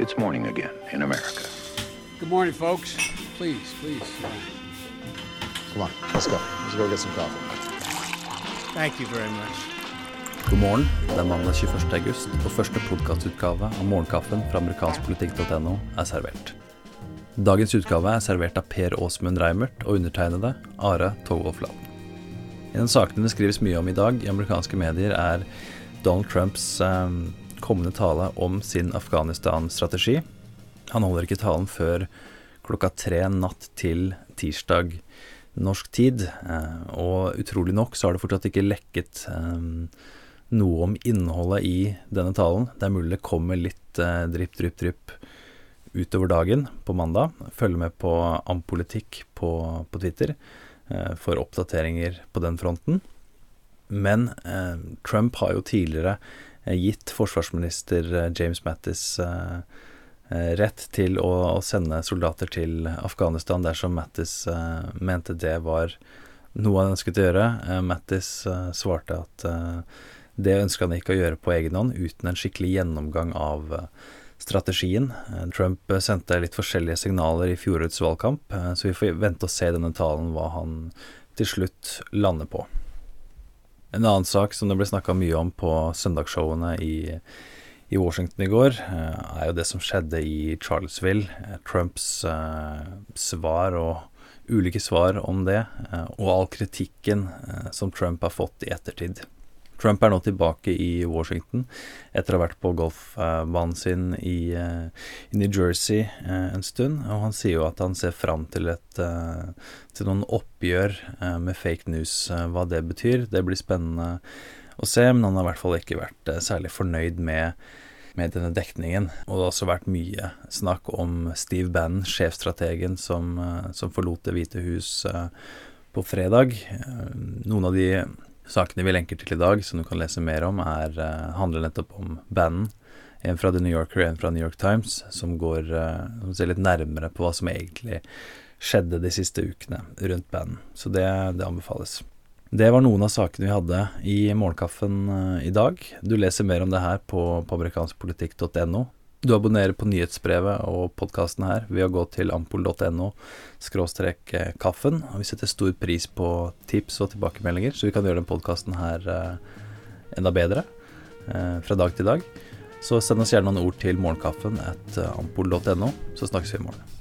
It's morning again in America. Good morning, folks. Please, please. Come on, let's go. Let's go get some coffee. Thank you very much. God morgen. Det er mandag 21. august, og første podkastutgave av Morgenkaffen fra amerikanskpolitikk.no er servert. Dagens utgave er servert av Per Åsmund Reimert og undertegnede Are Togolf Land. En av sakene det skrives mye om i dag i amerikanske medier, er Donald Trumps eh, kommende tale om sin Afghanistan-strategi. Han holder ikke talen før klokka tre natt til tirsdag norsk tid. Eh, og utrolig nok så har det fortsatt ikke lekket eh, noe om innholdet i denne talen. Det er mulig det kommer litt eh, drypp, drypp, drypp utover dagen på mandag. Følg med på Ampolitikk på, på Twitter for oppdateringer på den fronten. Men eh, Trump har jo tidligere gitt forsvarsminister eh, James Mattis eh, rett til å, sende soldater til Afghanistan dersom Mattis mente det var noe han ønsket å gjøre. Mattis svarte at det ønska han ikke å gjøre på egen hånd uten en skikkelig gjennomgang av strategien. Trump sendte litt forskjellige signaler i fjorårets valgkamp, så vi får vente og se denne talen hva han til slutt lander på. En annen sak som det ble snakka mye om på søndagsshowene i, i, Washington i går, eh, er jo det som skjedde i Charlottesville. Eh, Trumps eh, svar og ulike svar om det, eh, og all kritikken som Trump har fått i ettertid. Trump er nå tilbake i Washington etter å ha vært på golfbanen sin i, eh, i, New Jersey eh, en stund. Og han sier jo at han ser fram til, et, eh, til noen oppgjør med fake news. Hva det betyr, det blir spennende å se, men han har i hvert fall ikke vært særlig fornøyd med med denne dekningen. Og det har også vært mye snakk om Steve Bannon, sjefstrategen som, som forlot Det hvite hus på fredag. Noen av de Sakene vi lenker til i dag, som du kan lese mer om, er, uh, handler nettopp om banden. En fra The New Yorker en fra New York Times, som, går, uh, som ser litt nærmere på hva som egentlig skjedde de siste ukene rundt banden. Så det, det anbefales. Det var noen av sakene vi hadde i Morgenkaffen uh, i dag. Du leser mer om det her på, på amerikanskpolitikk.no. Du abonnerer på nyhetsbrevet og podkasten her ved å gå til ampol.no skråstrek eh, kaffen. Og vi setter stor pris på tips og tilbakemeldinger, så vi kan gjøre den podkasten her eh, enda bedre eh, fra dag til dag. Så send oss gjerne noen ord til morgenkaffen at ampol.no, så snakkes vi i morgen.